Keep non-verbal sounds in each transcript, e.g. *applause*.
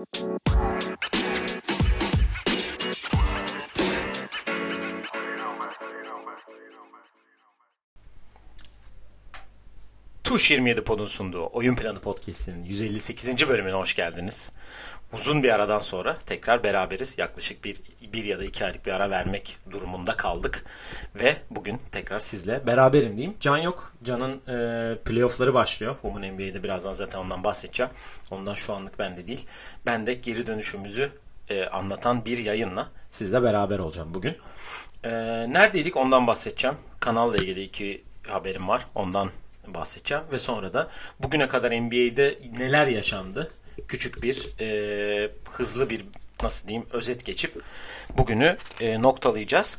Música Tuş 27 Pod'un sunduğu Oyun Planı Podcast'inin 158. bölümüne hoş geldiniz. Uzun bir aradan sonra tekrar beraberiz. Yaklaşık bir, bir ya da iki aylık bir ara vermek durumunda kaldık. Ve bugün tekrar sizle beraberim diyeyim. Can yok. Can'ın e, playoff'ları başlıyor. Women NBA'de birazdan zaten ondan bahsedeceğim. Ondan şu anlık bende değil. Ben de geri dönüşümüzü e, anlatan bir yayınla sizle beraber olacağım bugün. E, neredeydik ondan bahsedeceğim. Kanalla ilgili iki haberim var. Ondan bahsedeceğim ve sonra da bugüne kadar NBA'de neler yaşandı küçük bir e, hızlı bir nasıl diyeyim özet geçip bugünü e, noktalayacağız.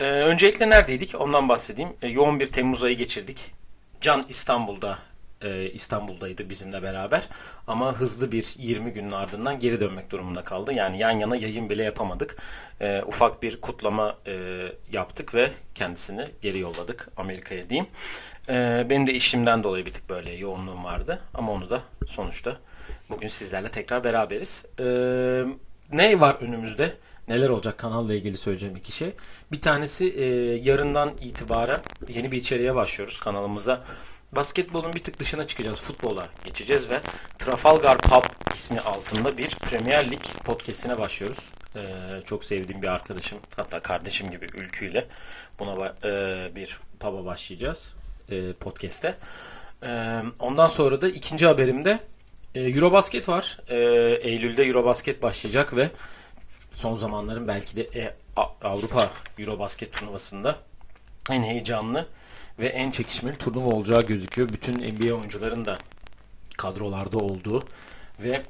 E, öncelikle neredeydik ondan bahsedeyim. E, yoğun bir Temmuz ayı geçirdik. Can İstanbul'da e, İstanbul'daydı bizimle beraber. Ama hızlı bir 20 günün ardından geri dönmek durumunda kaldı. Yani yan yana yayın bile yapamadık. E, ufak bir kutlama e, yaptık ve kendisini geri yolladık Amerika'ya diyeyim. E, benim de işimden dolayı bir tık böyle yoğunluğum vardı. Ama onu da sonuçta bugün sizlerle tekrar beraberiz. E, ne var önümüzde? Neler olacak kanalla ilgili söyleyeceğim iki şey. Bir tanesi e, yarından itibaren yeni bir içeriğe başlıyoruz kanalımıza. Basketbolun bir tık dışına çıkacağız. Futbola geçeceğiz ve Trafalgar Pub ismi altında bir Premier Lig podcastine başlıyoruz. Ee, çok sevdiğim bir arkadaşım hatta kardeşim gibi Ülkü buna e, bir pub'a başlayacağız e, podcast'te. E, ondan sonra da ikinci haberimde e, Eurobasket var. E, Eylül'de Eurobasket başlayacak ve son zamanların belki de e, Avrupa Eurobasket turnuvasında en heyecanlı ve en çekişmeli turnuva olacağı gözüküyor. Bütün NBA oyuncuların da kadrolarda olduğu ve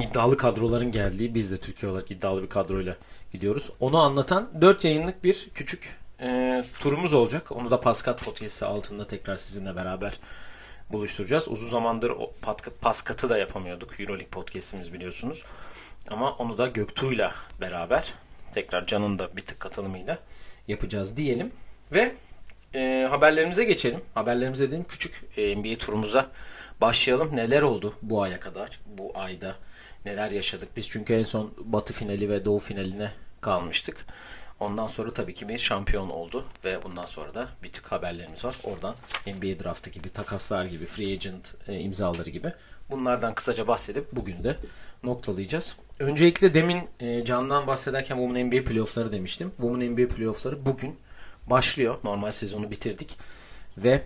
iddialı kadroların geldiği biz de Türkiye olarak iddialı bir kadroyla gidiyoruz. Onu anlatan 4 yayınlık bir küçük e, turumuz olacak. Onu da Paskat Podcast'ı altında tekrar sizinle beraber buluşturacağız. Uzun zamandır o Paskat'ı da yapamıyorduk. Euroleague Podcast'imiz biliyorsunuz. Ama onu da Göktuğ'la beraber tekrar Can'ın da bir tık katılımıyla yapacağız diyelim. Ve e, haberlerimize geçelim. Haberlerimize dedim küçük e, NBA turumuza başlayalım. Neler oldu bu aya kadar? Bu ayda neler yaşadık? Biz çünkü en son Batı finali ve Doğu finaline kalmıştık. Ondan sonra tabii ki bir şampiyon oldu ve bundan sonra da bir tık haberlerimiz var. Oradan NBA draftı gibi, takaslar gibi, free agent e, imzaları gibi bunlardan kısaca bahsedip bugün de noktalayacağız. Öncelikle demin e, Can'dan bahsederken Women NBA playoff'ları demiştim. Women NBA playoff'ları bugün başlıyor. Normal sezonu bitirdik. Ve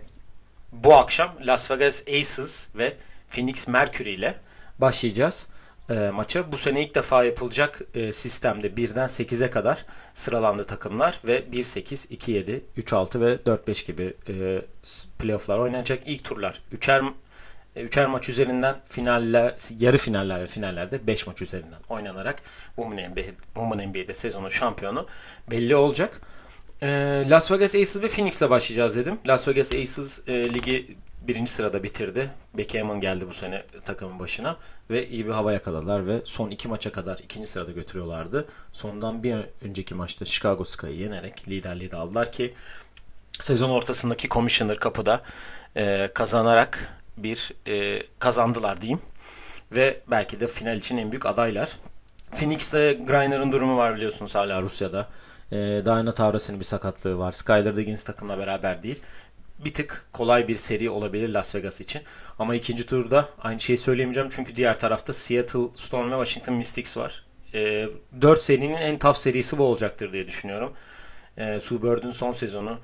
bu akşam Las Vegas Aces ve Phoenix Mercury ile başlayacağız e, maça. Bu sene ilk defa yapılacak e, sistemde 1'den 8'e kadar sıralandı takımlar ve 1-8, 2-7, 3-6 ve 4-5 gibi e, playofflar oynanacak. İlk turlar 3'er e, üçer maç üzerinden finaller, yarı finaller ve finallerde 5 maç üzerinden oynanarak Women, NBA, NBA'de sezonun şampiyonu belli olacak. E, Las Vegas Aces ve Phoenix'le başlayacağız dedim. Las Vegas Aces e, ligi birinci sırada bitirdi. Becky Hammon geldi bu sene takımın başına ve iyi bir hava yakaladılar ve son iki maça kadar ikinci sırada götürüyorlardı. Sondan bir önceki maçta Chicago Sky'ı yenerek liderliği de aldılar ki sezon ortasındaki Commissioner kapıda e, kazanarak bir e, kazandılar diyeyim. Ve belki de final için en büyük adaylar. Phoenix'te Griner'ın durumu var biliyorsunuz hala Rusya'da. E, Diana Taurasi'nin bir sakatlığı var. Skyler Diggins takımla beraber değil bir tık kolay bir seri olabilir Las Vegas için. Ama ikinci turda aynı şeyi söyleyemeyeceğim çünkü diğer tarafta Seattle Storm ve Washington Mystics var. E, 4 serinin en tough serisi bu olacaktır diye düşünüyorum. E, Sue Bird'ün son sezonu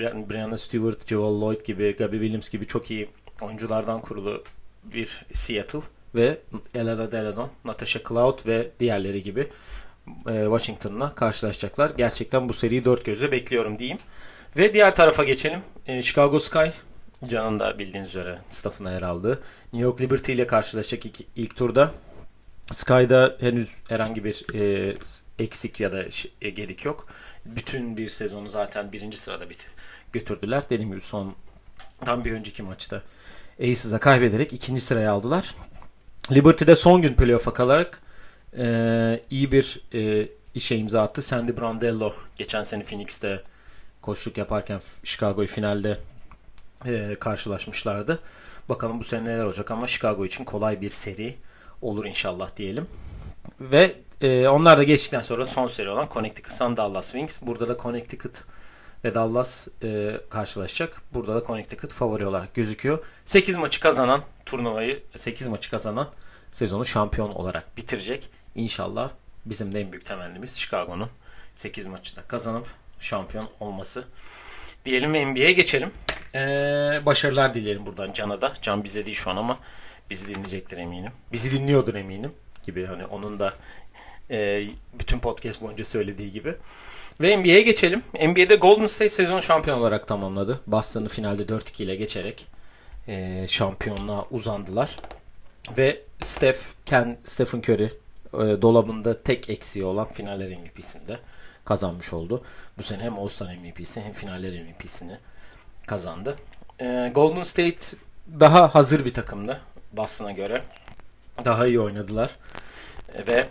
Brianna Stewart, Joel Lloyd gibi, Gabby Williams gibi çok iyi oyunculardan kurulu bir Seattle ve Elena Deladon, Natasha Cloud ve diğerleri gibi Washington'la karşılaşacaklar. Gerçekten bu seriyi dört gözle bekliyorum diyeyim. Ve diğer tarafa geçelim. E, Chicago Sky Can'ın da bildiğiniz üzere staffına yer aldı. New York Liberty ile karşılaşacak ilk, ilk turda. Sky'da henüz herhangi bir e, eksik ya da e, gedik yok. Bütün bir sezonu zaten birinci sırada bit götürdüler. Dediğim gibi son tam bir önceki maçta Aces'a kaybederek ikinci sıraya aldılar. Liberty'de son gün playoff'a kalarak e, iyi bir e, işe imza attı. Sandy Brandello geçen sene Phoenix'te koçluk yaparken Chicago'yu finalde e, karşılaşmışlardı. Bakalım bu sene neler olacak ama Chicago için kolay bir seri olur inşallah diyelim. Ve e, onlar da geçtikten sonra son seri olan Connecticut Sun Dallas Wings. Burada da Connecticut ve Dallas e, karşılaşacak. Burada da Connecticut favori olarak gözüküyor. 8 maçı kazanan turnuvayı 8 maçı kazanan sezonu şampiyon olarak bitirecek. İnşallah bizim de en büyük temennimiz Chicago'nun 8 maçı da kazanıp şampiyon olması. Diyelim ve NBA'ye geçelim. Ee, başarılar dileyelim buradan Can'a da. Can bize değil şu an ama bizi dinleyecektir eminim. Bizi dinliyordur eminim gibi hani onun da e, bütün podcast boyunca söylediği gibi. Ve NBA'ye geçelim. NBA'de Golden State sezon şampiyon olarak tamamladı. Boston'ı finalde 4-2 ile geçerek e, şampiyonluğa uzandılar. Ve Steph, Ken, Stephen Curry e, dolabında tek eksiği olan finaller MVP'sinde kazanmış oldu. Bu sene hem All-Star MVP'si hem finaller MVP'sini kazandı. E, Golden State daha hazır bir takımdı Boston'a göre. Daha iyi oynadılar. Ve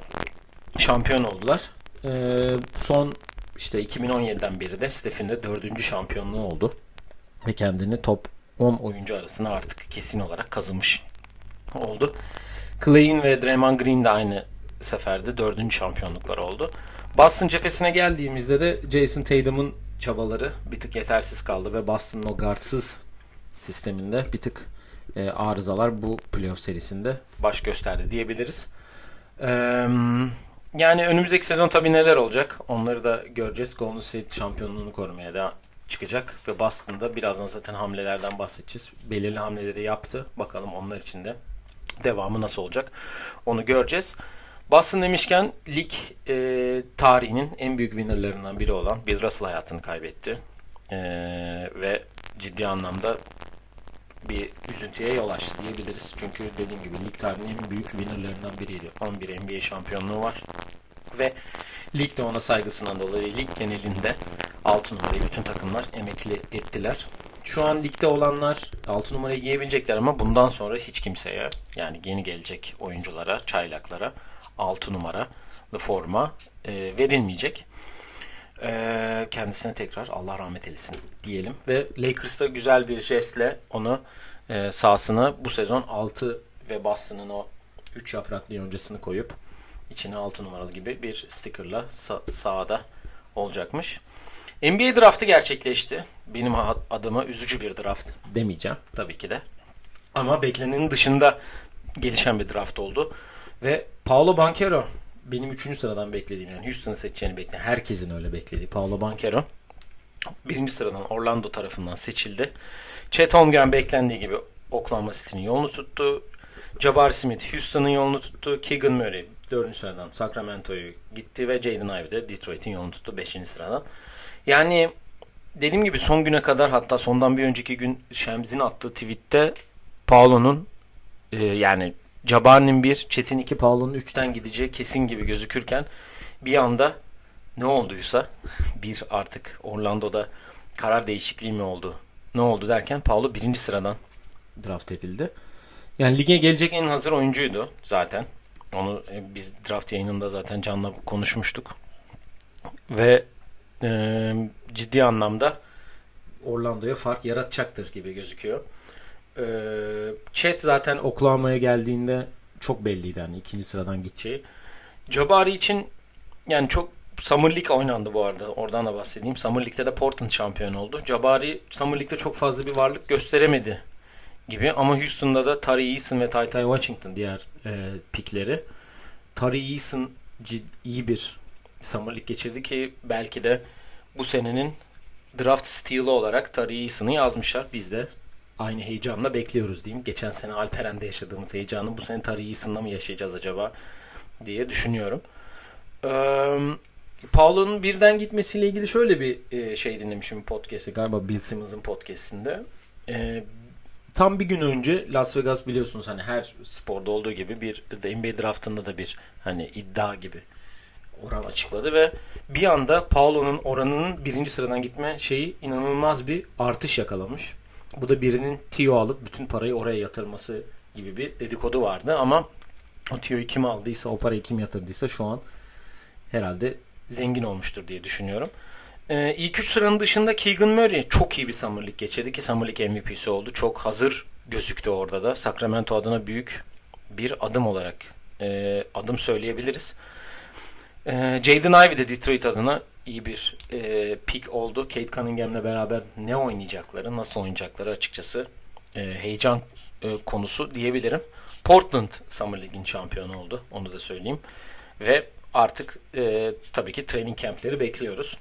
şampiyon oldular. E, son işte 2017'den beri de Steph'in de dördüncü şampiyonluğu oldu. Ve kendini top 10 oyuncu arasına artık kesin olarak kazımış oldu. Clay'in ve Draymond Green de aynı seferde dördüncü şampiyonlukları oldu. Boston cephesine geldiğimizde de Jason Tatum'un çabaları bir tık yetersiz kaldı ve Boston'ın o guardsız sisteminde bir tık e, arızalar bu playoff serisinde baş gösterdi diyebiliriz. Eee yani önümüzdeki sezon tabii neler olacak onları da göreceğiz. Golden State şampiyonluğunu korumaya da çıkacak ve Boston'da birazdan zaten hamlelerden bahsedeceğiz. Belirli hamleleri yaptı. Bakalım onlar için de devamı nasıl olacak onu göreceğiz. Boston demişken lig e, tarihinin en büyük winnerlarından biri olan Bill Russell hayatını kaybetti. E, ve ciddi anlamda bir üzüntüye yol açtı diyebiliriz. Çünkü dediğim gibi lig tarihinin en büyük winnerlarından biriydi. 11 NBA şampiyonluğu var. Ve lig de ona saygısından dolayı lig genelinde 6 numarayı bütün takımlar emekli ettiler. Şu an ligde olanlar 6 numarayı giyebilecekler ama bundan sonra hiç kimseye yani yeni gelecek oyunculara, çaylaklara 6 numara forma e, verilmeyecek. E, kendisine tekrar Allah rahmet eylesin diyelim. Ve Lakers'ta güzel bir jestle onu e, sahasına bu sezon 6 ve Boston'ın o 3 yapraklı yoncasını koyup içine 6 numaralı gibi bir stickerla sa- sahada olacakmış. NBA draftı gerçekleşti. Benim adıma üzücü bir draft demeyeceğim tabii ki de. Ama beklenenin dışında gelişen bir draft oldu. Ve Paolo Banquero benim 3. sıradan beklediğim yani Houston'ı seçeceğini bekleyen herkesin öyle beklediği Paolo Banquero birinci sıradan Orlando tarafından seçildi. Chet Holmgren beklendiği gibi Oklahoma City'nin yolunu tuttu. Jabbar Smith Houston'ın yolunu tuttu. Keegan Murray 4. sıradan Sacramento'yu gitti ve Jaden Ivey de Detroit'in yolunu tuttu 5. sıradan. Yani dediğim gibi son güne kadar hatta sondan bir önceki gün Şemz'in attığı tweette Paolo'nun e, yani Jabbar'ın bir, Çetin 2, Paolo'nun 3'ten gideceği kesin gibi gözükürken bir anda ne olduysa bir artık Orlando'da karar değişikliği mi oldu? Ne oldu derken Paulo birinci sıradan draft edildi. Yani lige gelecek en hazır oyuncuydu zaten. Onu e, biz draft yayınında zaten Can'la konuşmuştuk. Ve e, ciddi anlamda Orlando'ya fark yaratacaktır gibi gözüküyor. E, Chet zaten Oklahoma'ya geldiğinde çok belliydi hani ikinci sıradan gideceği. Jabari için yani çok Summer League oynandı bu arada. Oradan da bahsedeyim. Summer League'de de Portland şampiyon oldu. Jabari Summer League'de çok fazla bir varlık gösteremedi gibi. Ama Houston'da da Tari Eason ve Ty Ty Washington diğer e, pikleri. Tari Eason iyi bir Summer League geçirdi ki belki de bu senenin draft steal'ı olarak Tari Eason'ı yazmışlar. Biz de aynı heyecanla bekliyoruz diyeyim. Geçen sene Alperen'de yaşadığımız heyecanı bu sene Tari Eason'la mı yaşayacağız acaba diye düşünüyorum. Ee, Paulo'nun birden gitmesiyle ilgili şöyle bir e, şey dinlemişim podcast'i galiba Bill Simmons'ın podcast'inde. E, tam bir gün önce Las Vegas biliyorsunuz hani her sporda olduğu gibi bir NBA draftında da bir hani iddia gibi oran açıkladı ve bir anda Paulo'nun oranının birinci sıradan gitme şeyi inanılmaz bir artış yakalamış. Bu da birinin Tio alıp bütün parayı oraya yatırması gibi bir dedikodu vardı ama o Tio'yu kim aldıysa o parayı kim yatırdıysa şu an herhalde zengin olmuştur diye düşünüyorum. Ee, ilk üç sıranın dışında Keegan Murray çok iyi bir Summer League geçirdi ki Summer League MVP'si oldu. Çok hazır gözüktü orada da. Sacramento adına büyük bir adım olarak e, adım söyleyebiliriz. E, Jaden Ivey de Detroit adına iyi bir e, pick oldu. Kate Cunningham'le beraber ne oynayacakları, nasıl oynayacakları açıkçası e, heyecan e, konusu diyebilirim. Portland Summer League'in şampiyonu oldu. Onu da söyleyeyim. Ve artık e, tabii ki training campleri bekliyoruz.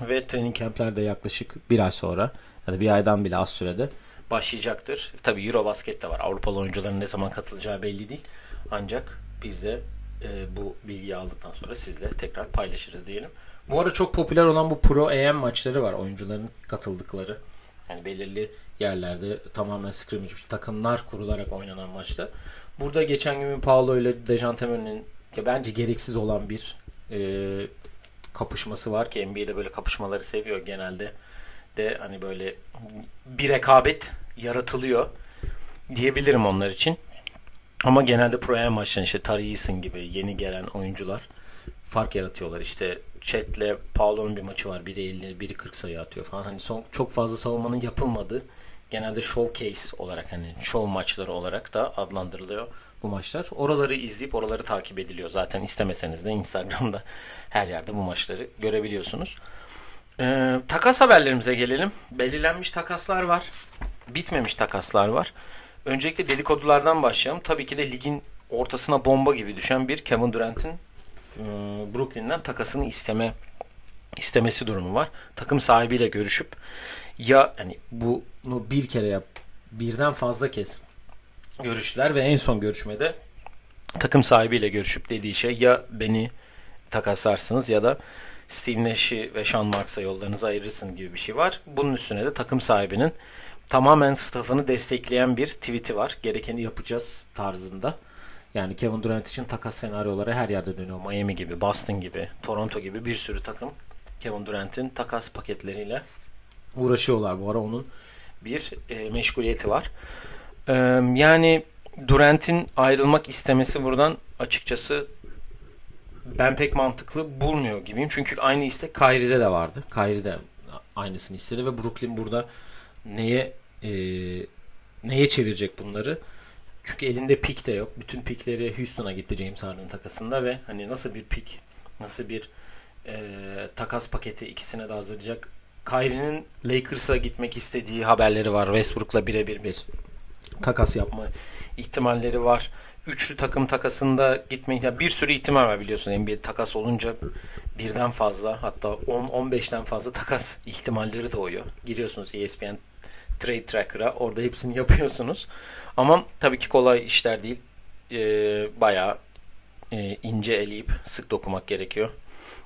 Ve training campler de yaklaşık bir ay sonra ya da bir aydan bile az sürede başlayacaktır. Tabii Eurobasket de var. Avrupalı oyuncuların ne zaman katılacağı belli değil. Ancak biz de e, bu bilgiyi aldıktan sonra sizle tekrar paylaşırız diyelim. Bu ara çok popüler olan bu Pro AM maçları var. Oyuncuların katıldıkları. Yani belirli yerlerde tamamen scrimmage takımlar kurularak oynanan maçta. Burada geçen gün Paolo ile Dejantemen'in bence gereksiz olan bir e, kapışması var ki NBA'de böyle kapışmaları seviyor genelde de hani böyle bir rekabet yaratılıyor diyebilirim onlar için. Ama genelde Pro maçların işte Tari gibi yeni gelen oyuncular fark yaratıyorlar. İşte Chet'le Paulo'nun bir maçı var. Biri 50, biri 40 sayı atıyor falan. Hani son çok fazla savunmanın yapılmadığı genelde showcase olarak hani show maçları olarak da adlandırılıyor bu maçlar. Oraları izleyip oraları takip ediliyor. Zaten istemeseniz de Instagram'da *laughs* her yerde bu maçları görebiliyorsunuz. Ee, takas haberlerimize gelelim. Belirlenmiş takaslar var. Bitmemiş takaslar var. Öncelikle dedikodulardan başlayalım. Tabii ki de ligin ortasına bomba gibi düşen bir Kevin Durant'in Brooklyn'den takasını isteme istemesi durumu var. Takım sahibiyle görüşüp ya hani bunu bir kere yap birden fazla kez görüştüler ve en son görüşmede takım sahibiyle görüşüp dediği şey ya beni takaslarsınız ya da Steve Nash'i ve Sean Marks'a yollarınızı ayırırsın gibi bir şey var. Bunun üstüne de takım sahibinin tamamen staffını destekleyen bir tweet'i var. Gerekeni yapacağız tarzında. Yani Kevin Durant için takas senaryoları her yerde dönüyor. Miami gibi, Boston gibi, Toronto gibi bir sürü takım Kevin Durant'in takas paketleriyle uğraşıyorlar. Bu ara onun bir e, meşguliyeti var. E, yani Durant'in ayrılmak istemesi buradan açıkçası ben pek mantıklı bulmuyor gibiyim. Çünkü aynı istek Kyrie'de de vardı. Kyrie de aynısını istedi ve Brooklyn burada neye e, neye çevirecek bunları? Çünkü elinde pik de yok. Bütün pikleri Houston'a gitti James Harden takasında ve hani nasıl bir pik, nasıl bir e, takas paketi ikisine de hazırlayacak. Kyrie'nin Lakers'a gitmek istediği haberleri var. Westbrook'la birebir bir takas yapma ihtimalleri var üçlü takım takasında gitme ihtimali bir sürü ihtimal var biliyorsun NBA takas olunca birden fazla hatta 10-15'ten fazla takas *laughs* ihtimalleri doğuyor. Giriyorsunuz ESPN Trade Tracker'a orada hepsini yapıyorsunuz. Ama tabii ki kolay işler değil. Ee, bayağı e, ince eleyip sık dokumak gerekiyor.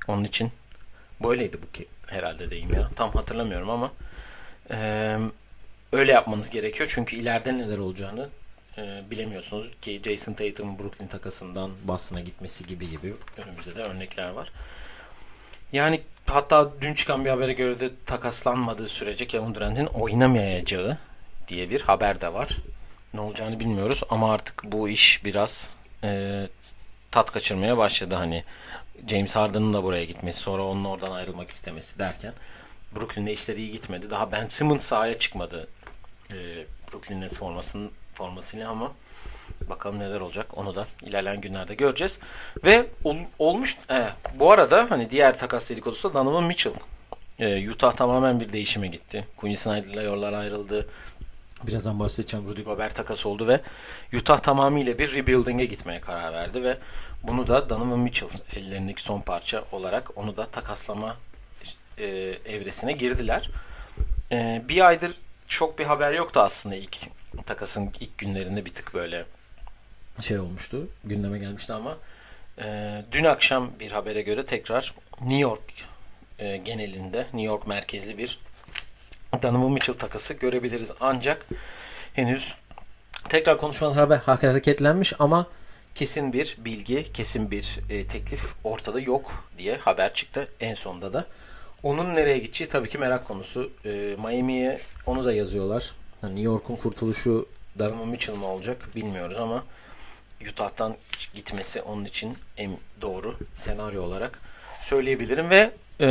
Onun için böyleydi bu ki herhalde deyim ya. Tam hatırlamıyorum ama e, öyle yapmanız gerekiyor. Çünkü ileride neler olacağını e, bilemiyorsunuz ki Jason Tatum'un Brooklyn takasından Boston'a gitmesi gibi gibi önümüzde de örnekler var. Yani hatta dün çıkan bir habere göre de takaslanmadığı sürece Kevin Durant'in oynamayacağı diye bir haber de var. Ne olacağını bilmiyoruz ama artık bu iş biraz e, tat kaçırmaya başladı. Hani James Harden'ın da buraya gitmesi sonra onun oradan ayrılmak istemesi derken Brooklyn'de işleri iyi gitmedi. Daha Ben Simmons sahaya çıkmadı e, Brooklyn Nets formasının formasıyla ama bakalım neler olacak onu da ilerleyen günlerde göreceğiz. Ve ol, olmuş e, bu arada hani diğer takas dedikodusu Donovan Mitchell. E, Utah tamamen bir değişime gitti. Quinn Snyder'la yollar ayrıldı. Birazdan bahsedeceğim Rudy Gobert takas oldu ve Utah tamamıyla bir rebuilding'e gitmeye karar verdi ve bunu da Donovan Mitchell ellerindeki son parça olarak onu da takaslama e, evresine girdiler. E, bir aydır çok bir haber yoktu aslında ilk takasın ilk günlerinde bir tık böyle şey olmuştu. Gündeme gelmişti ama e, dün akşam bir habere göre tekrar New York e, genelinde New York merkezli bir Donovan Mitchell takası görebiliriz. Ancak henüz tekrar konuşmalar hareketlenmiş ama kesin bir bilgi, kesin bir e, teklif ortada yok diye haber çıktı en sonunda da. Onun nereye gideceği tabii ki merak konusu. E, Miami'ye onu da yazıyorlar. Hani New York'un kurtuluşu Donovan Mitchell mı olacak bilmiyoruz ama Utah'tan gitmesi onun için en doğru senaryo olarak söyleyebilirim ve e,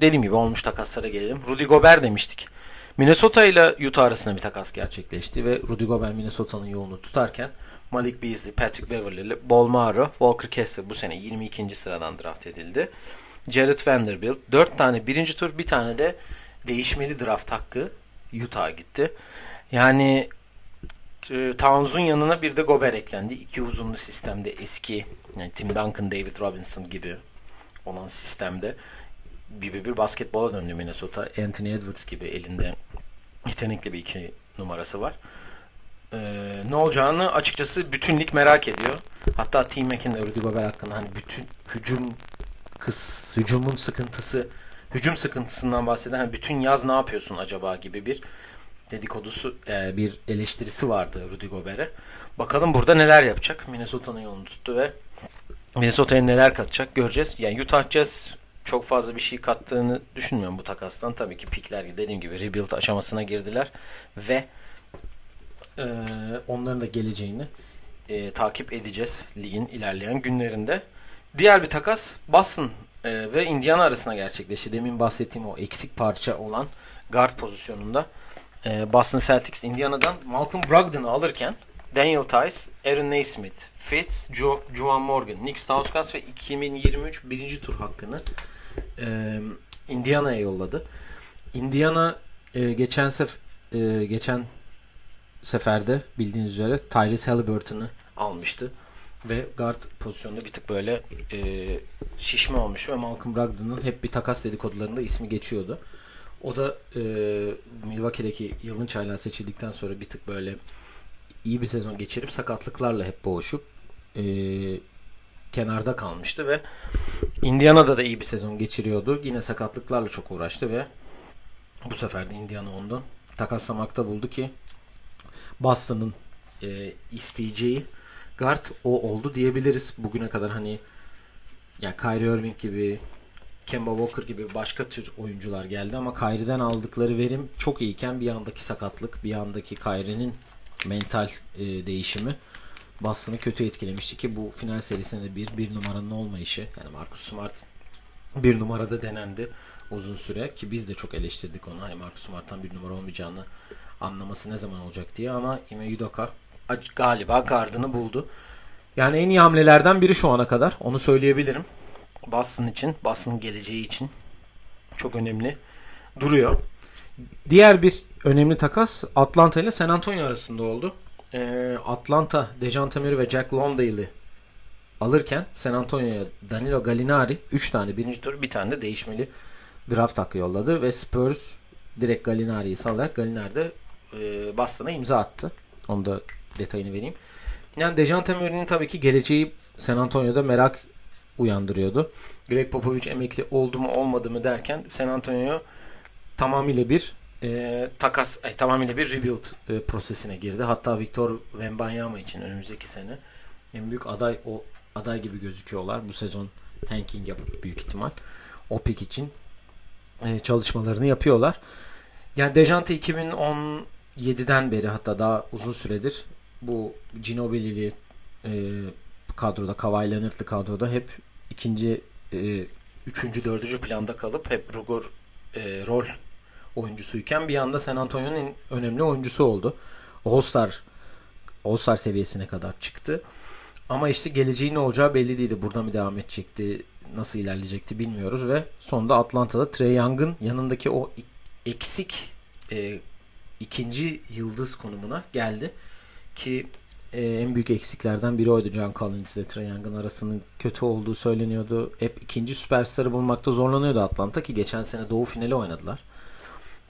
dediğim gibi olmuş takaslara gelelim. Rudy Gobert demiştik. Minnesota ile Utah arasında bir takas gerçekleşti ve Rudy Gobert Minnesota'nın yolunu tutarken Malik Beasley, Patrick Beverley, Bolmaro, Walker Kessler bu sene 22. sıradan draft edildi. Jared Vanderbilt. 4 tane birinci tur bir tane de değişmeli draft hakkı Utah'a gitti. Yani Towns'un yanına bir de Gober eklendi. İki uzunlu sistemde eski yani Tim Duncan, David Robinson gibi olan sistemde bir bir, bir basketbola döndü Minnesota. Anthony Edwards gibi elinde yetenekli bir iki numarası var. Ee, ne olacağını açıkçası bütün lig merak ediyor. Hatta Team Mac'in Rudy Gobert hakkında hani bütün hücum kıs, hücumun sıkıntısı hücum sıkıntısından bahseden hani bütün yaz ne yapıyorsun acaba gibi bir dedikodusu e, bir eleştirisi vardı Rudy Gobert'e. Bakalım burada neler yapacak. Minnesota'nın yolunu tuttu ve Minnesota'ya neler katacak göreceğiz. Yani Utah Jazz çok fazla bir şey kattığını düşünmüyorum bu takastan. Tabii ki pikler dediğim gibi rebuild aşamasına girdiler ve e, onların da geleceğini e, takip edeceğiz ligin ilerleyen günlerinde. Diğer bir takas Boston e, ve Indiana arasında gerçekleşti. Demin bahsettiğim o eksik parça olan guard pozisyonunda e, Boston Celtics Indiana'dan Malcolm Brogdon'u alırken Daniel Tice, Aaron Naismith, Fitz, jo Juwan Morgan, Nick Stauskas ve 2023 birinci tur hakkını e, Indiana'ya yolladı. Indiana e, geçen sef e, geçen seferde bildiğiniz üzere Tyrese Halliburton'u almıştı ve guard pozisyonunda bir tık böyle e, şişme olmuş ve Malcolm Brogdon'un hep bir takas dedikodularında ismi geçiyordu. O da e, Milwaukee'deki yılın çaylağı seçildikten sonra bir tık böyle iyi bir sezon geçirip sakatlıklarla hep boğuşup e, kenarda kalmıştı ve Indiana'da da iyi bir sezon geçiriyordu. Yine sakatlıklarla çok uğraştı ve bu sefer de Indiana ondan takaslamakta buldu ki Boston'ın e, isteyeceği guard o oldu diyebiliriz. Bugüne kadar hani yani Kyrie Irving gibi Kemba Walker gibi başka tür oyuncular geldi ama Kyrie'den aldıkları verim çok iyiyken bir andaki sakatlık, bir andaki Kyrie'nin mental e, değişimi Boston'ı kötü etkilemişti ki bu final serisinde bir bir numaranın olmayışı yani Marcus Smart bir numarada denendi uzun süre ki biz de çok eleştirdik onu. Hani Marcus Smart'tan bir numara olmayacağını anlaması ne zaman olacak diye ama Ime Udoka galiba gardını buldu. Yani en iyi hamlelerden biri şu ana kadar. Onu söyleyebilirim. Boston için, Boston'ın geleceği için çok önemli duruyor. Diğer bir önemli takas Atlanta ile San Antonio arasında oldu. Ee, Atlanta, Dejante Murray ve Jack Londale'ı alırken San Antonio'ya Danilo Gallinari 3 tane birinci tur bir tane de değişmeli draft hakkı yolladı ve Spurs direkt Gallinari'yi salarak Gallinari de e, Boston'a imza attı. Onu da detayını vereyim. Yani Dejante Murray'nin tabii ki geleceği San Antonio'da merak uyandırıyordu. Greg Popovich emekli oldu mu olmadı mı derken San Antonio tamamıyla bir e, takas, ay, tamamıyla bir rebuild e, prosesine girdi. Hatta Victor Wembanyama için önümüzdeki sene en büyük aday o aday gibi gözüküyorlar. Bu sezon tanking yapıp büyük ihtimal o pick için e, çalışmalarını yapıyorlar. Yani Dejante 2017'den beri hatta daha uzun süredir bu Ginobili'li e, kadroda, Kawhi Leonard'lı kadroda hep ikinci, e, üçüncü, dördüncü planda kalıp hep Rugor e, rol oyuncusuyken bir anda San Antonio'nun önemli oyuncusu oldu. All-Star All-Star seviyesine kadar çıktı. Ama işte geleceği ne olacağı belli değildi. Burada mı devam edecekti, nasıl ilerleyecekti bilmiyoruz ve sonunda Atlanta'da Trey Young'ın yanındaki o eksik e, ikinci yıldız konumuna geldi. Ki e, en büyük eksiklerden biri oydu John Collins ile Trae Young'ın arasının kötü olduğu söyleniyordu. Hep ikinci süperstarı bulmakta zorlanıyordu Atlanta ki geçen sene Doğu finali oynadılar.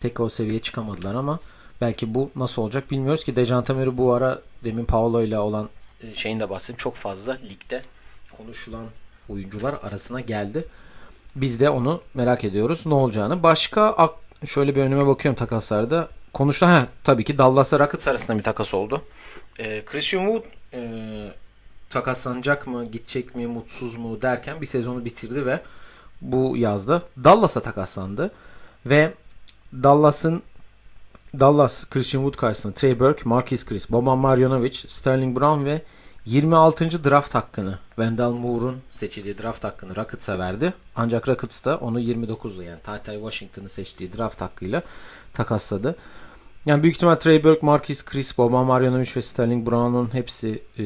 Tek o seviyeye çıkamadılar ama belki bu nasıl olacak bilmiyoruz ki Dejante Murray bu ara demin Paolo ile olan e, şeyin de bahsedeyim çok fazla ligde konuşulan oyuncular arasına geldi. Biz de onu merak ediyoruz ne olacağını. Başka şöyle bir önüme bakıyorum takaslarda. Konuştu ha tabii ki Dallas'la Rockets arasında bir takas oldu. E, Christian Wood e, takaslanacak mı, gidecek mi, mutsuz mu derken bir sezonu bitirdi ve bu yazda Dallas'a takaslandı. Ve Dallas'ın Dallas Christian Wood karşısında Trey Burke, Marquis Chris, Boban Marjanovic, Sterling Brown ve 26. draft hakkını Wendell Moore'un seçildiği draft hakkını Rockets'a verdi. Ancak Rockets da onu 29'lu yani Tay Tay Washington'ı seçtiği draft hakkıyla takasladı. Yani büyük ihtimal Trey Burke, Marquis Chris, Boban Marjanovic ve Sterling Brown'un hepsi e,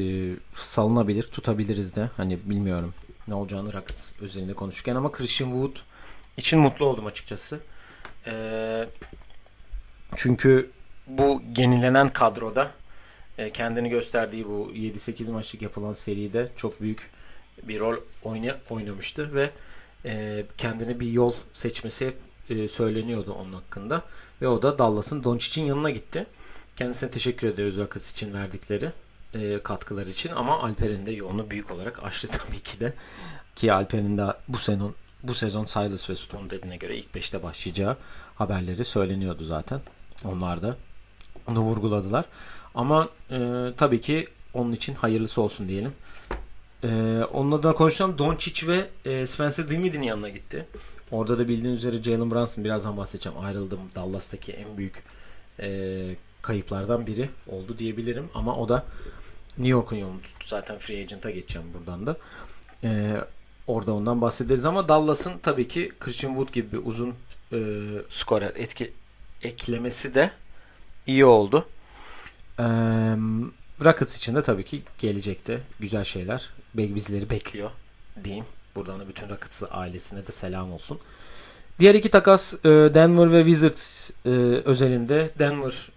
salınabilir. Tutabiliriz de. Hani bilmiyorum ne olacağını Rockets özelinde konuşurken ama Christian Wood için mutlu oldum açıkçası. E, çünkü bu yenilenen kadroda e, kendini gösterdiği bu 7-8 maçlık yapılan seride çok büyük bir rol oyna, oynamıştı ve e, kendine bir yol seçmesi e, söyleniyordu onun hakkında. Ve o da Dallas'ın Doncic'in yanına gitti. Kendisine teşekkür ediyoruz Rockets için verdikleri e, katkılar için ama Alper'in de yolunu büyük olarak açtı *laughs* tabii ki de. Ki Alper'in de bu sezon bu sezon Silas ve Stone dediğine göre ilk 5'te başlayacağı haberleri söyleniyordu zaten. Onlar da onu vurguladılar. Ama e, tabii ki onun için hayırlısı olsun diyelim. E, onunla da konuşalım. Doncic ve e, Spencer Dinwiddie'nin yanına gitti. Orada da bildiğiniz üzere Jalen Brunson birazdan bahsedeceğim. Ayrıldım. Dallas'taki en büyük e, kayıplardan biri oldu diyebilirim. Ama o da New York'un yolunu tuttu. Zaten free agent'a geçeceğim buradan da. E, orada ondan bahsederiz ama Dallas'ın tabii ki Christian Wood gibi bir uzun e, skorer etki eklemesi de iyi oldu. E, Rockets için de tabii ki gelecekte güzel şeyler bizleri bekliyor diyeyim. Buradan da bütün Rockets ailesine de selam olsun. Diğer iki takas Denver ve Wizards özelinde Denver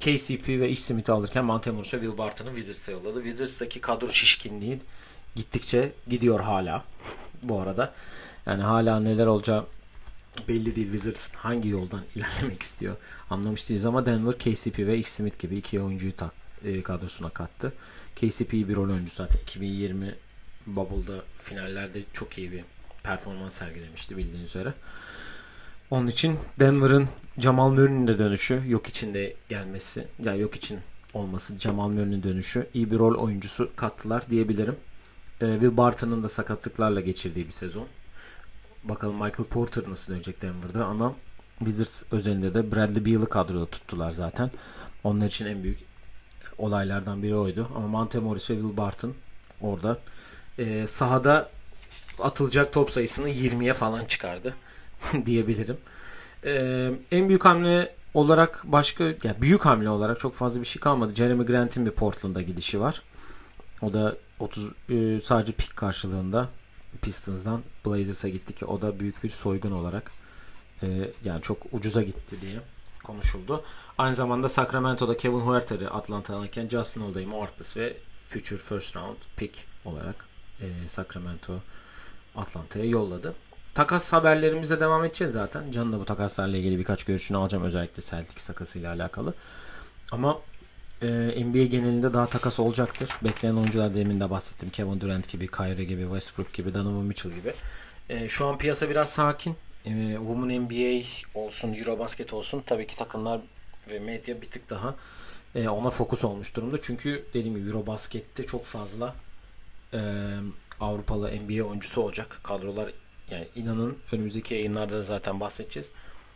KCP ve Ish Smith'i alırken Montemus ve Will Barton'ı Wizards'a yolladı. Wizards'taki kadro şişkinliği gittikçe gidiyor hala bu arada. Yani hala neler olacağı belli değil Wizards hangi yoldan *laughs* ilerlemek istiyor anlamış değiliz ama Denver KCP ve Ish Smith gibi iki oyuncuyu tak, e, kadrosuna kattı. KCP bir rol oyuncu zaten 2020 Bubble'da finallerde çok iyi bir performans sergilemişti bildiğiniz üzere. Onun için Denver'ın Jamal Murray'nin de dönüşü, yok içinde gelmesi, ya yani yok için olması, Jamal Murray'nin dönüşü iyi bir rol oyuncusu kattılar diyebilirim. Ee, Will Barton'ın da sakatlıklarla geçirdiği bir sezon. Bakalım Michael Porter nasıl dönecek Denver'da ama Wizards özelinde de Bradley Beal'ı kadroda tuttular zaten. Onlar için en büyük olaylardan biri oydu. Ama Monte Morris ve Will Barton orada e, sahada atılacak top sayısını 20'ye falan çıkardı *laughs* diyebilirim. E, en büyük hamle olarak başka ya büyük hamle olarak çok fazla bir şey kalmadı. Jeremy Grant'in bir Portland'a gidişi var. O da 30 e, sadece pik karşılığında Pistons'dan Blazers'a gitti ki o da büyük bir soygun olarak e, yani çok ucuza gitti diye konuşuldu. Aynı zamanda Sacramento'da Kevin Huerter'i Atlanta'ya alırken Justin Holiday, Marcus ve future first round pick olarak e, Sacramento Atlanta'ya yolladı. Takas haberlerimize devam edeceğiz zaten. Can da bu takaslarla ilgili birkaç görüşünü alacağım. Özellikle Celtics takasıyla alakalı. Ama e, NBA genelinde daha takas olacaktır. Bekleyen oyuncular demin de bahsettim. Kevin Durant gibi, Kyrie gibi, Westbrook gibi, Donovan Mitchell gibi. E, şu an piyasa biraz sakin. E, Women NBA olsun, Eurobasket olsun. Tabii ki takımlar ve medya bir tık daha e, ona fokus olmuş durumda. Çünkü dediğim gibi Eurobasket'te çok fazla e, Avrupalı NBA oyuncusu olacak. Kadrolar yani inanın önümüzdeki yayınlarda da zaten bahsedeceğiz.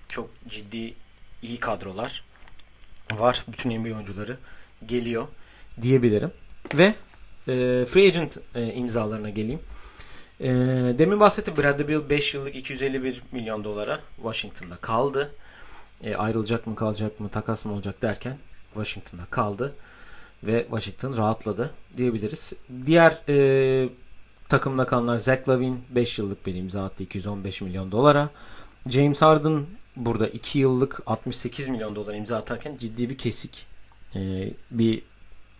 Çok ciddi iyi kadrolar var. Bütün NBA oyuncuları geliyor diyebilirim. Ve e, free agent e, imzalarına geleyim. E, demin bahsettim Bradley Beal 5 yıllık 251 milyon dolara Washington'da kaldı. E, ayrılacak mı kalacak mı takas mı olacak derken Washington'da kaldı ve Washington rahatladı diyebiliriz. Diğer e, takımda kalanlar Zach Lavin 5 yıllık bir imza attı 215 milyon dolara. James Harden burada 2 yıllık 68 milyon dolar imza atarken ciddi bir kesik e, bir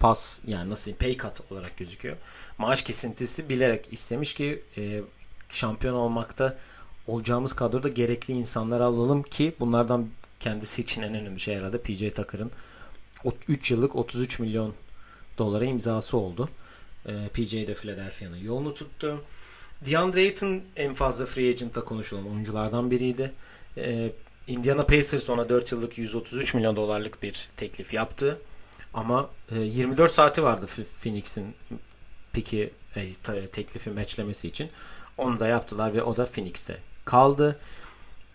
pas yani nasıl diyeyim pay cut olarak gözüküyor. Maaş kesintisi bilerek istemiş ki e, şampiyon olmakta olacağımız kadroda gerekli insanlar alalım ki bunlardan kendisi için en önemli şey herhalde PJ Tucker'ın 3 yıllık 33 milyon dolara imzası oldu. E, PJ de Philadelphia'nın yolunu tuttu. DeAndre Ayton en fazla free agent'ta konuşulan oyunculardan biriydi. E, Indiana Pacers ona 4 yıllık 133 milyon dolarlık bir teklif yaptı. Ama e, 24 saati vardı Phoenix'in piki e, teklifi matchlemesi için. Onu da yaptılar ve o da Phoenix'te kaldı.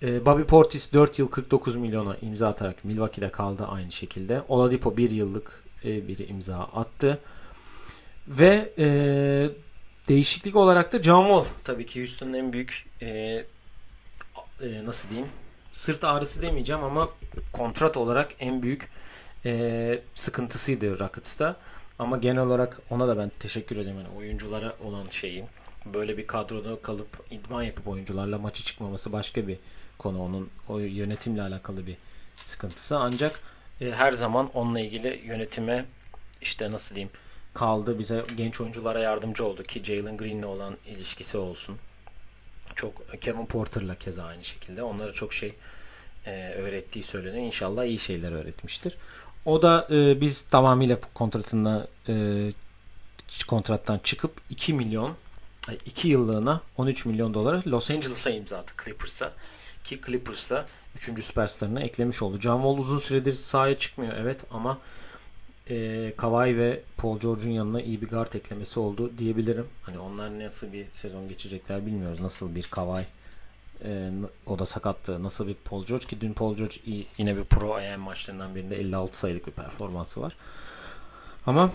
E, Bobby Portis 4 yıl 49 milyona imza atarak Milwaukee'de kaldı aynı şekilde. Oladipo 1 yıllık e, bir imza attı. Ve e, değişiklik olarak da John Wall tabii ki Houston'ın en büyük e, e, nasıl diyeyim sırt ağrısı demeyeceğim ama kontrat olarak en büyük e, sıkıntısıydı Rockets'ta. Ama genel olarak ona da ben teşekkür ederim. Yani oyunculara olan şeyin böyle bir kadroda kalıp idman yapıp oyuncularla maçı çıkmaması başka bir konu. Onun o yönetimle alakalı bir sıkıntısı. Ancak e, her zaman onunla ilgili yönetime işte nasıl diyeyim kaldı. Bize genç oyunculara yardımcı oldu ki Jalen Green'le olan ilişkisi olsun. Çok Kevin Porter'la keza aynı şekilde. Onlara çok şey e, öğrettiği söyleniyor. İnşallah iyi şeyler öğretmiştir. O da e, biz tamamıyla kontratında e, kontrattan çıkıp 2 milyon 2 yıllığına 13 milyon dolara Los Angeles'a imza attı Clippers'a. Ki Clippers'ta 3. süperstarını eklemiş oldu. John Wall uzun süredir sahaya çıkmıyor evet ama e, Kawhi ve Paul George'un yanına iyi bir guard eklemesi oldu diyebilirim. Hani onlar nasıl bir sezon geçecekler bilmiyoruz. Nasıl bir Kawhi e, o da sakattı. Nasıl bir Paul George ki dün Paul George yine bir Pro AM maçlarından birinde 56 sayılık bir performansı var. Ama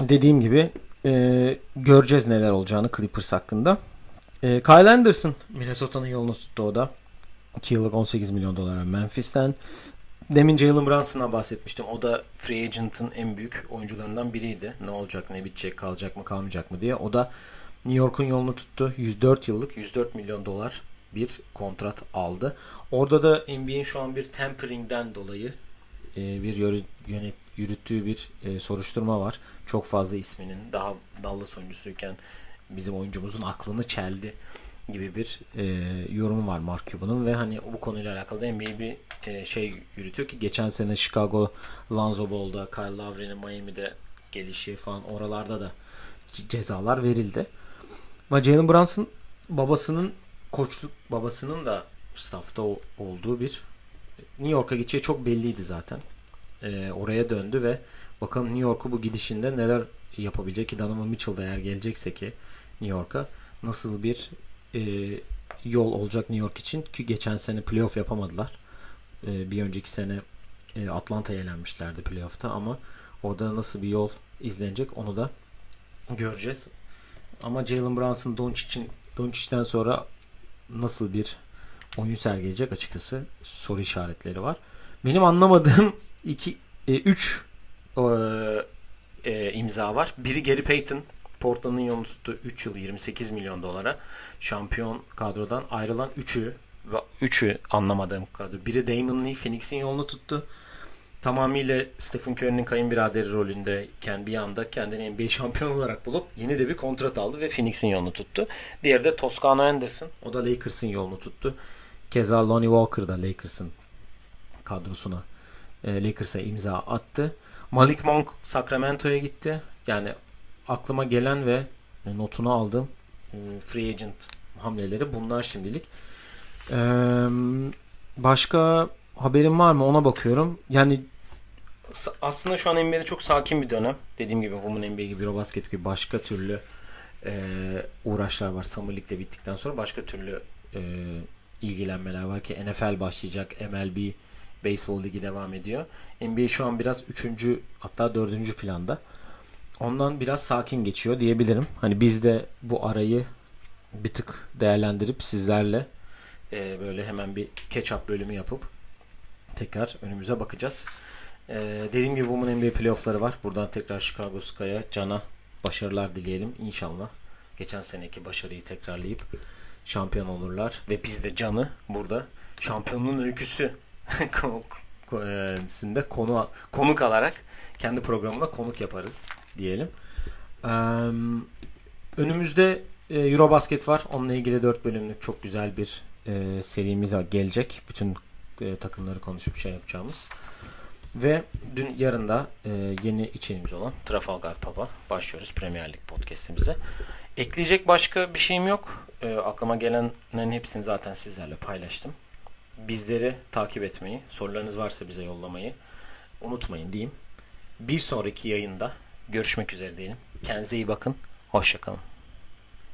dediğim gibi e, göreceğiz neler olacağını Clippers hakkında. E, Kyle Anderson Minnesota'nın yolunu tuttu o da. 2 yıllık 18 milyon dolara Memphis'ten. Demin Jalen Brunson'a bahsetmiştim. O da free agent'ın en büyük oyuncularından biriydi. Ne olacak, ne bitecek, kalacak mı, kalmayacak mı diye. O da New York'un yolunu tuttu. 104 yıllık, 104 milyon dolar bir kontrat aldı. Orada da NBA'in şu an bir tempering'den dolayı e, bir yönet, yürüttüğü bir e, soruşturma var. Çok fazla isminin daha Dallas oyuncusuyken bizim oyuncumuzun aklını çeldi gibi bir e, yorumu var Mark Cuban'ın ve hani bu konuyla alakalı NBA bir e, şey yürütüyor ki geçen sene Chicago Lonzo Ball'da Kyle Lowry'nin Miami'de gelişi falan oralarda da cezalar verildi. Ama Jalen Brunson babasının koçluk babasının da staffta olduğu bir New York'a gideceği çok belliydi zaten. E, oraya döndü ve bakalım New York'u bu gidişinde neler yapabilecek ki Donovan Mitchell da eğer gelecekse ki New York'a nasıl bir e, yol olacak New York için ki geçen sene playoff yapamadılar. E, bir önceki sene e, Atlanta'ya elenmişlerdi playoff'ta ama orada nasıl bir yol izlenecek onu da göreceğiz. Ama Jalen Brunson Doncic'in Doncic'ten sonra nasıl bir oyun sergileyecek açıkçası soru işaretleri var. Benim anlamadığım 2 3 e, e, imza var. Biri Gary Payton Portland'ın yolunu tuttu 3 yıl 28 milyon dolara. Şampiyon kadrodan ayrılan 3'ü ve 3'ü anlamadığım kadro. Biri Damon Lee Phoenix'in yolunu tuttu. Tamamıyla Stephen Curry'nin kayınbiraderi rolündeyken bir anda kendini NBA şampiyon olarak bulup yeni de bir kontrat aldı ve Phoenix'in yolunu tuttu. Diğeri de Toscano Anderson. O da Lakers'ın yolunu tuttu. Keza Lonnie Walker da Lakers'ın kadrosuna e, Lakers'a imza attı. Malik Monk Sacramento'ya gitti. Yani aklıma gelen ve notunu aldığım e, free agent hamleleri bunlar şimdilik. Ee, başka haberim var mı ona bakıyorum. Yani aslında şu an NBA'de çok sakin bir dönem. Dediğim gibi Women NBA gibi Eurobasket gibi başka türlü e, uğraşlar var. Summer League'de bittikten sonra başka türlü e, ilgilenmeler var ki NFL başlayacak. MLB Baseball Ligi devam ediyor. NBA şu an biraz üçüncü hatta dördüncü planda. Ondan biraz sakin geçiyor diyebilirim. Hani biz de bu arayı bir tık değerlendirip sizlerle e, böyle hemen bir catch-up bölümü yapıp tekrar önümüze bakacağız. E, dediğim gibi Women NBA playoffları var. Buradan tekrar Chicago Sky'a, Can'a başarılar dileyelim. İnşallah geçen seneki başarıyı tekrarlayıp şampiyon olurlar. Ve biz de Can'ı burada şampiyonluğun öyküsü *laughs* sinde konu konuk alarak kendi programına konuk yaparız diyelim. önümüzde e, Eurobasket var. Onunla ilgili 4 bölümlük çok güzel bir e, serimiz gelecek. Bütün e, takımları konuşup şey yapacağımız. Ve dün yarın da e, yeni içeriğimiz olan Trafalgar Pub'a başlıyoruz Premier Lig podcast'imize. Ekleyecek başka bir şeyim yok. E, aklıma gelenlerin hepsini zaten sizlerle paylaştım. Bizleri takip etmeyi, sorularınız varsa bize yollamayı unutmayın diyeyim. Bir sonraki yayında görüşmek üzere diyelim. Kendinize iyi bakın. Hoşçakalın.